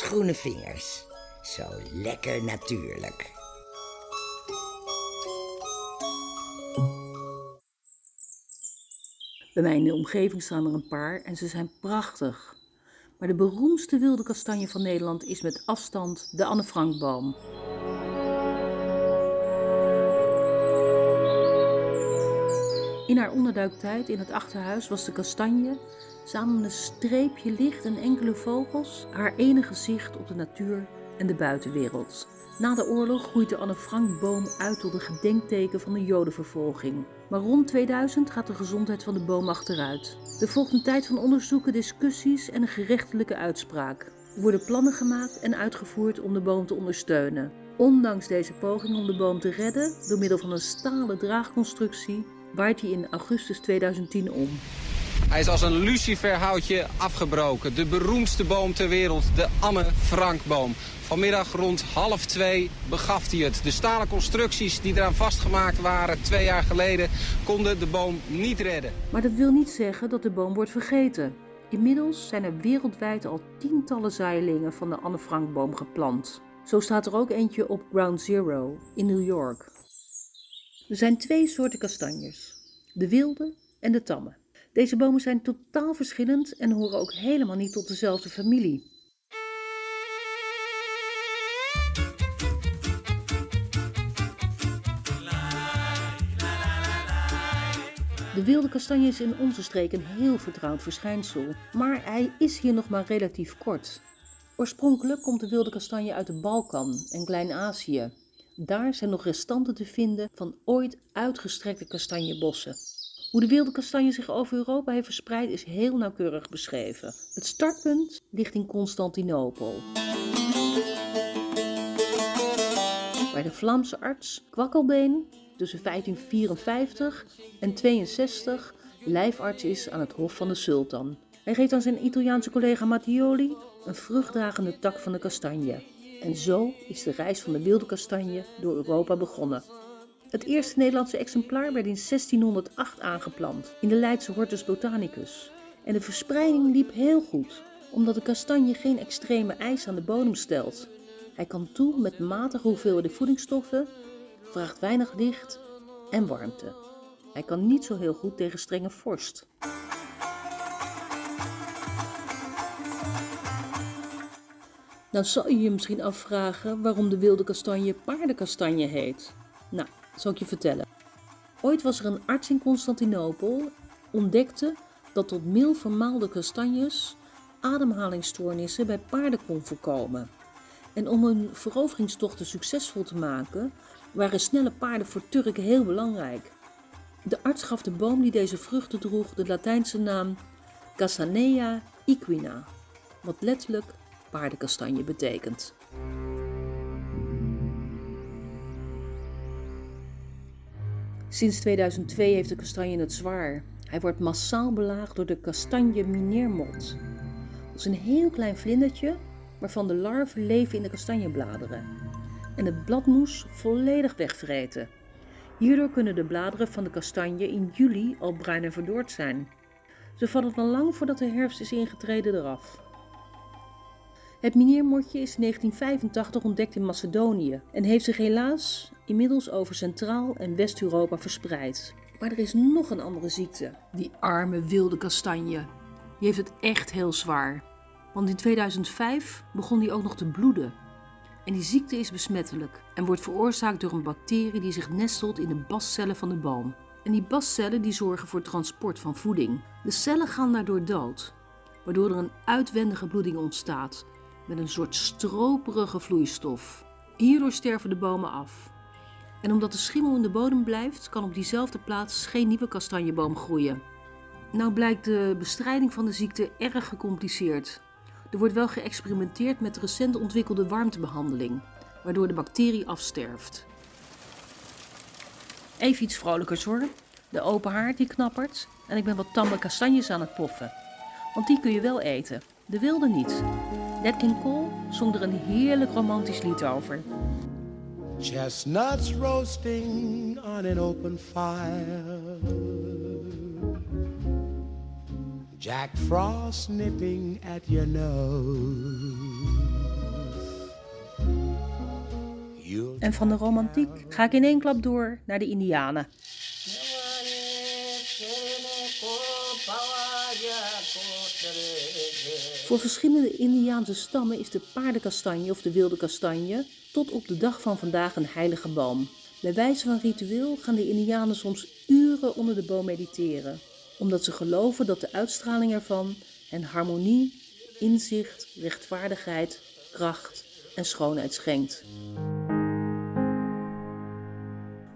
groene vingers. Zo lekker natuurlijk. Bij mij in de omgeving staan er een paar en ze zijn prachtig. Maar de beroemdste wilde kastanje van Nederland is met afstand de Anne Frankboom. In haar onderduiktijd in het achterhuis was de kastanje, samen een streepje licht en enkele vogels, haar enige zicht op de natuur en de buitenwereld. Na de oorlog groeit de Anne Frankboom uit tot een gedenkteken van de jodenvervolging. Maar rond 2000 gaat de gezondheid van de boom achteruit. Er volgt een tijd van onderzoeken, discussies en een gerechtelijke uitspraak. Er worden plannen gemaakt en uitgevoerd om de boom te ondersteunen. Ondanks deze poging om de boom te redden, door middel van een stalen draagconstructie, waait hij in augustus 2010 om. Hij is als een luciferhoutje afgebroken. De beroemdste boom ter wereld, de Anne Frankboom. Vanmiddag rond half twee begaf hij het. De stalen constructies die eraan vastgemaakt waren twee jaar geleden... konden de boom niet redden. Maar dat wil niet zeggen dat de boom wordt vergeten. Inmiddels zijn er wereldwijd al tientallen zaailingen van de Anne Frankboom geplant. Zo staat er ook eentje op Ground Zero in New York. Er zijn twee soorten kastanjes: de wilde en de tamme. Deze bomen zijn totaal verschillend en horen ook helemaal niet tot dezelfde familie. De wilde kastanje is in onze streek een heel vertrouwd verschijnsel, maar hij is hier nog maar relatief kort. Oorspronkelijk komt de wilde kastanje uit de Balkan en Klein-Azië. Daar zijn nog restanten te vinden van ooit uitgestrekte kastanjebossen. Hoe de wilde kastanje zich over Europa heeft verspreid is heel nauwkeurig beschreven. Het startpunt ligt in Constantinopel. Bij de Vlaamse arts Kwakkelbeen tussen 1554 en 62 lijfarts is aan het hof van de sultan. Hij geeft aan zijn Italiaanse collega Mattioli een vruchtdragende tak van de kastanje. En zo is de reis van de wilde kastanje door Europa begonnen. Het eerste Nederlandse exemplaar werd in 1608 aangeplant in de Leidse Hortus Botanicus. En de verspreiding liep heel goed, omdat de kastanje geen extreme eisen aan de bodem stelt. Hij kan toe met matige hoeveelheden voedingsstoffen, vraagt weinig licht en warmte. Hij kan niet zo heel goed tegen strenge vorst. Dan zal je je misschien afvragen waarom de wilde kastanje paardenkastanje heet. Nou, zal ik je vertellen. Ooit was er een arts in Constantinopel, ontdekte dat tot meel vermaalde kastanjes ademhalingsstoornissen bij paarden kon voorkomen. En om hun veroveringstochten succesvol te maken, waren snelle paarden voor Turken heel belangrijk. De arts gaf de boom die deze vruchten droeg de Latijnse naam Castanea equina, wat letterlijk paardenkastanje betekent. Sinds 2002 heeft de kastanje het zwaar. Hij wordt massaal belaagd door de kastanje mineermot. Dat is een heel klein vlindertje waarvan de larven leven in de kastanjebladeren en het bladmoes volledig wegvreten. Hierdoor kunnen de bladeren van de kastanje in juli al bruin en verdord zijn. Ze vallen dan lang voordat de herfst is ingetreden eraf. Het mineermotje is in 1985 ontdekt in Macedonië en heeft zich helaas inmiddels over Centraal- en West-Europa verspreid. Maar er is nog een andere ziekte, die arme wilde kastanje. Die heeft het echt heel zwaar. Want in 2005 begon hij ook nog te bloeden. En die ziekte is besmettelijk en wordt veroorzaakt door een bacterie die zich nestelt in de bascellen van de boom. En die bascellen die zorgen voor transport van voeding. De cellen gaan daardoor dood, waardoor er een uitwendige bloeding ontstaat met een soort stroperige vloeistof. Hierdoor sterven de bomen af. En omdat de schimmel in de bodem blijft, kan op diezelfde plaats geen nieuwe kastanjeboom groeien. Nou blijkt de bestrijding van de ziekte erg gecompliceerd. Er wordt wel geëxperimenteerd met recent ontwikkelde warmtebehandeling, waardoor de bacterie afsterft. Even iets vrolijkers hoor. De open haard die knappert en ik ben wat tamme kastanjes aan het poffen. Want die kun je wel eten, de wilde niet. Nat King Cole zong er een heerlijk romantisch lied over. Chestnuts roasting on an open fire. Jack Frost nipping at your nose. En van de romantiek ga ik in één klap door naar de Indianen. Voor verschillende Indiaanse stammen is de paardenkastanje of de wilde kastanje tot op de dag van vandaag een heilige boom. Bij wijze van ritueel gaan de Indianen soms uren onder de boom mediteren, omdat ze geloven dat de uitstraling ervan hen harmonie, inzicht, rechtvaardigheid, kracht en schoonheid schenkt.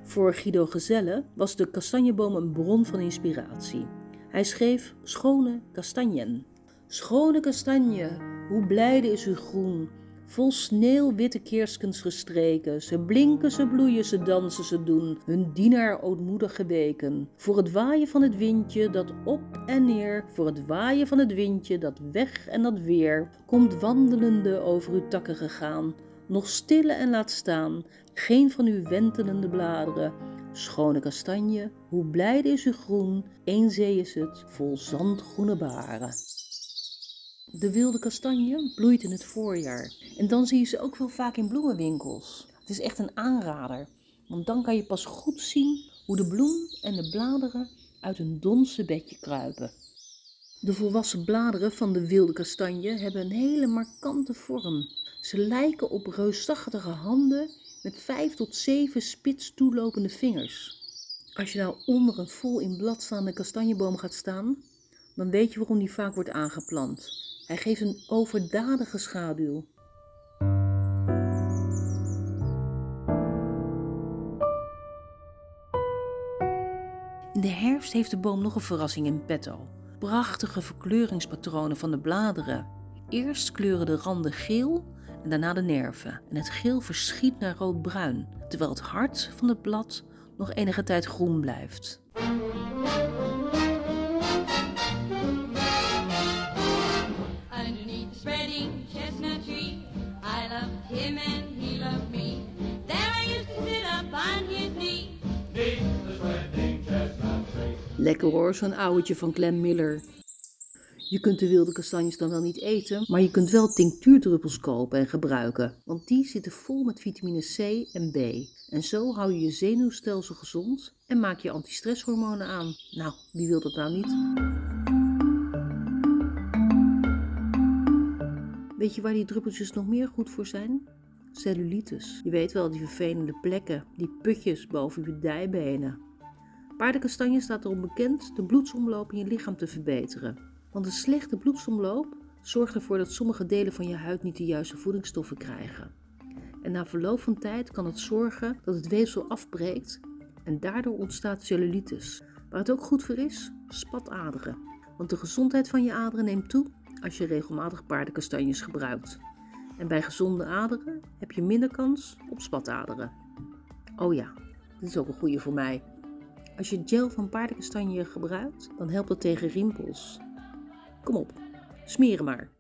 Voor Guido Gezelle was de kastanjeboom een bron van inspiratie. Hij schreef Schone kastanjen. Schone kastanje, hoe blijde is uw groen, vol sneeuwwitte keerskens gestreken. Ze blinken, ze bloeien, ze dansen, ze doen, hun dienaar ootmoedig geweken. Voor het waaien van het windje dat op en neer, voor het waaien van het windje dat weg en dat weer, komt wandelende over uw takken gegaan. Nog stille en laat staan, geen van uw wentelende bladeren. Schone kastanje, hoe blijde is uw groen, één zee is het, vol zandgroene baren. De wilde kastanje bloeit in het voorjaar. En dan zie je ze ook wel vaak in bloemenwinkels. Het is echt een aanrader, want dan kan je pas goed zien hoe de bloem en de bladeren uit hun donse bedje kruipen. De volwassen bladeren van de wilde kastanje hebben een hele markante vorm. Ze lijken op reusachtige handen met vijf tot zeven spits toelopende vingers. Als je nou onder een vol in blad staande kastanjeboom gaat staan, dan weet je waarom die vaak wordt aangeplant. Hij geeft een overdadige schaduw. In de herfst heeft de boom nog een verrassing in petto. Prachtige verkleuringspatronen van de bladeren. Eerst kleuren de randen geel en daarna de nerven. En het geel verschiet naar roodbruin, terwijl het hart van het blad nog enige tijd groen blijft. Lekker hoor, zo'n ouwtje van Clem Miller. Je kunt de wilde kastanjes dan wel niet eten, maar je kunt wel tinctuurdruppels kopen en gebruiken, want die zitten vol met vitamine C en B. En zo hou je je zenuwstelsel gezond en maak je antistresshormonen aan. Nou, wie wil dat nou niet? Weet je waar die druppeltjes nog meer goed voor zijn? Cellulitis. Je weet wel, die vervelende plekken, die putjes boven je dijbenen. Paardenkastanje staat erom bekend de bloedsomloop in je lichaam te verbeteren. Want een slechte bloedsomloop zorgt ervoor dat sommige delen van je huid niet de juiste voedingsstoffen krijgen. En na verloop van tijd kan het zorgen dat het weefsel afbreekt en daardoor ontstaat cellulitis. Waar het ook goed voor is, spataderen. Want de gezondheid van je aderen neemt toe als je regelmatig paardenkastanjes gebruikt. En bij gezonde aderen heb je minder kans op spataderen. Oh ja, dit is ook een goede voor mij. Als je gel van paardenkastanje gebruikt, dan helpt het tegen rimpels. Kom op, smeren maar.